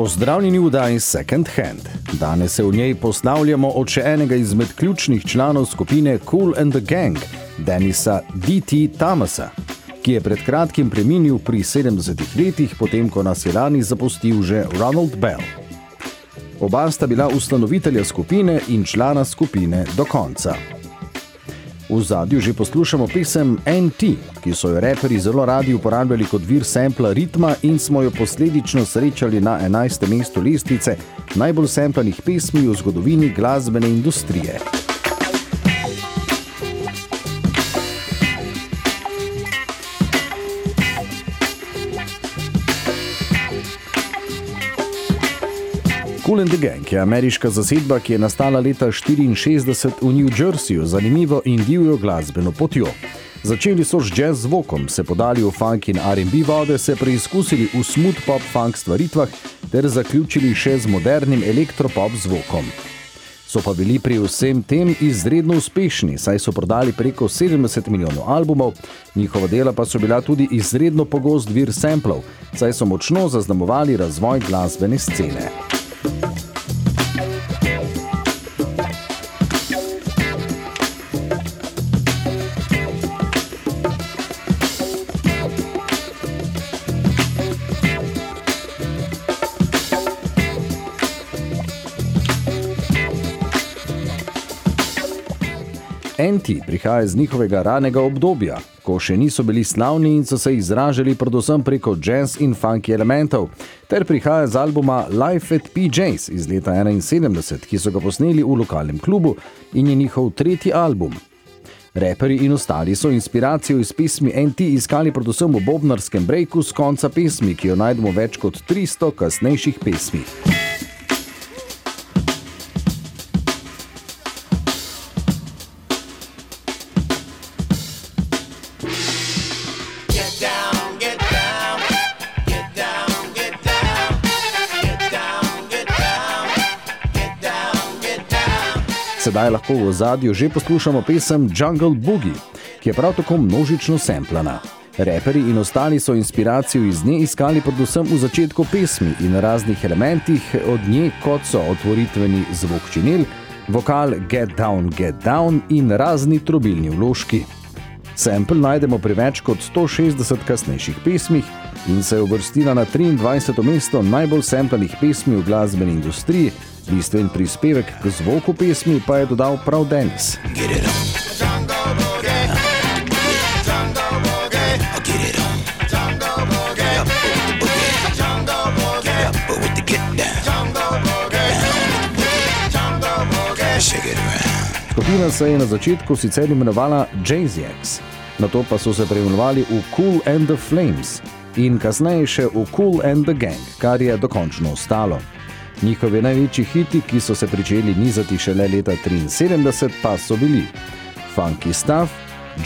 Pozdravljeni v Daj Second Hand. Danes se v njej poslavljamo od še enega izmed ključnih članov skupine Cool and the Gang, Denisa D.T. Thomasa, ki je pred kratkim preminil pri 70 letih, potem ko nas je lani zapustil že Ronald Bell. Oba sta bila ustanovitelja skupine in člana skupine do konca. V zadju že poslušamo pesem NT, ki so jo reperi zelo radi uporabljali kot vir sampla ritma in smo jo posledično srečali na 11. mestu lestvice najbolj samplanih pesmi v zgodovini glasbene industrije. Cool and the Gang je ameriška zasedba, ki je nastala leta 1964 v New Jerseyju z zanimivo in divjo glasbeno potjo. Začeli so z jazz zvokom, se podali v funk in RB vode, se preizkusili v smooth pop funk stvaritvah ter zaključili še z modernim elektropop zvokom. So pa bili pri vsem tem izredno uspešni, saj so prodali preko 70 milijonov albumov, njihova dela pa so bila tudi izredno pogost vir samplov, saj so močno zaznamovali razvoj glasbene scene. Enti prihaja iz njihovega ranega obdobja, ko še niso bili slavni in so se izražali predvsem preko jazz in funky elementov, ter prihaja z albuma Life at PJs iz leta 1971, ki so ga posneli v lokalnem klubu in je njihov tretji album. Reperi in ostali so inspiracijo iz pesmi NT iskali predvsem v bobnarskem breaku z konca pesmi, ki jo najdemo več kot 300 kasnejših pesmi. Sedaj lahko v zadju že poslušamo pesem Jungle Boogie, ki je prav tako množično semplana. Reperi in ostali so inspiracijo iz nje iskali predvsem v začetku pesmi in raznih elementih od nje, kot so otvoritveni zvok činil, vokal Get Down, Get Down in razni trobilni vložki. Sample najdemo pri več kot 160 kasnejših pesmih in se je uvrstila na 23. mesto najbolj samplanih pesmi v glasbeni industriji, bistven prispevek k zvoku pesmi pa je dodal prav Denis. Get it on. Skupina se je na začetku sicer imenovala Jazz-X, nato pa so se preimenovali v Cool and the Flames in kasneje še v Cool and the Gang, kar je dokončno ostalo. Njihovi največji hiti, ki so se pričeli nizati šele leta 1973, pa so bili Funky Stuff,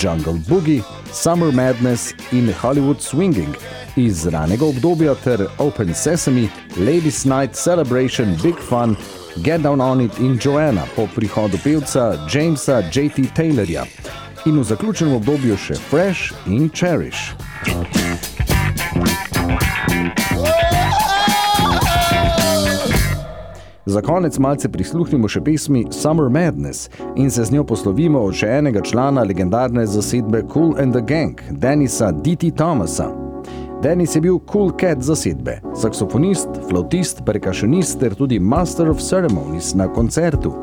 Jungle Boogie, Summer Madness in Hollywood Swinging iz ranega obdobja ter Open Sesame, Ladies Night Celebration, Big Fun, Get Down On It in Joanna po prihodu pevca Jamesa J.T. Taylorja in v zaključenem obdobju še Fresh in Cherish. Za konec malce prisluhnimo še pesmi Summer Madness in se z njo poslovimo od še enega člana legendarne zasedbe Cool and the Gang, Denisa D.T. Thomasa. Denis je bil cool cat zasedbe, saksofonist, flautist, perkašenist ter tudi master of ceremonies na koncertu.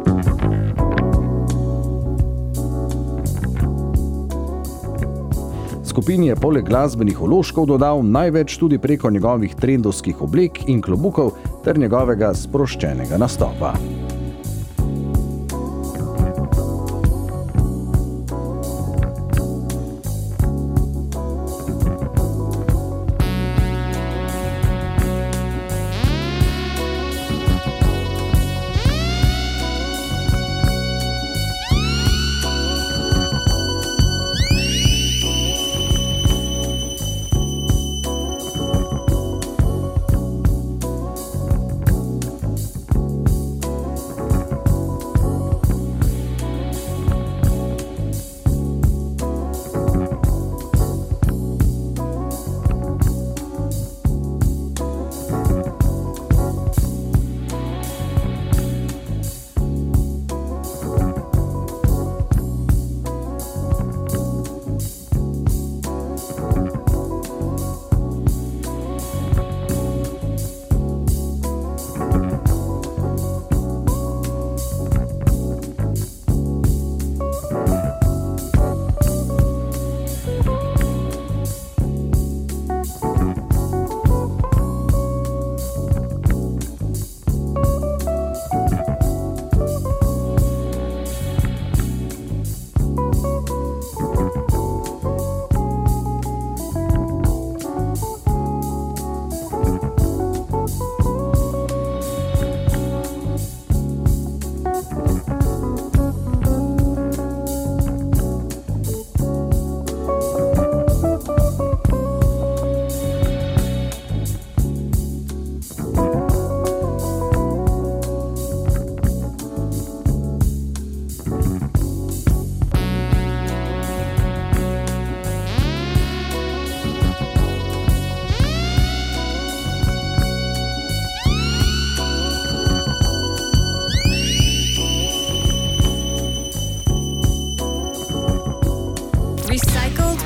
Skupini je poleg glasbenih uložkov dodal največ tudi preko njegovih trendovskih oblek in klobukov ter njegovega sproščenega nastopa.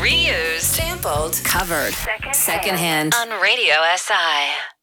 Reused, sampled, covered. Secondhand on Radio SI.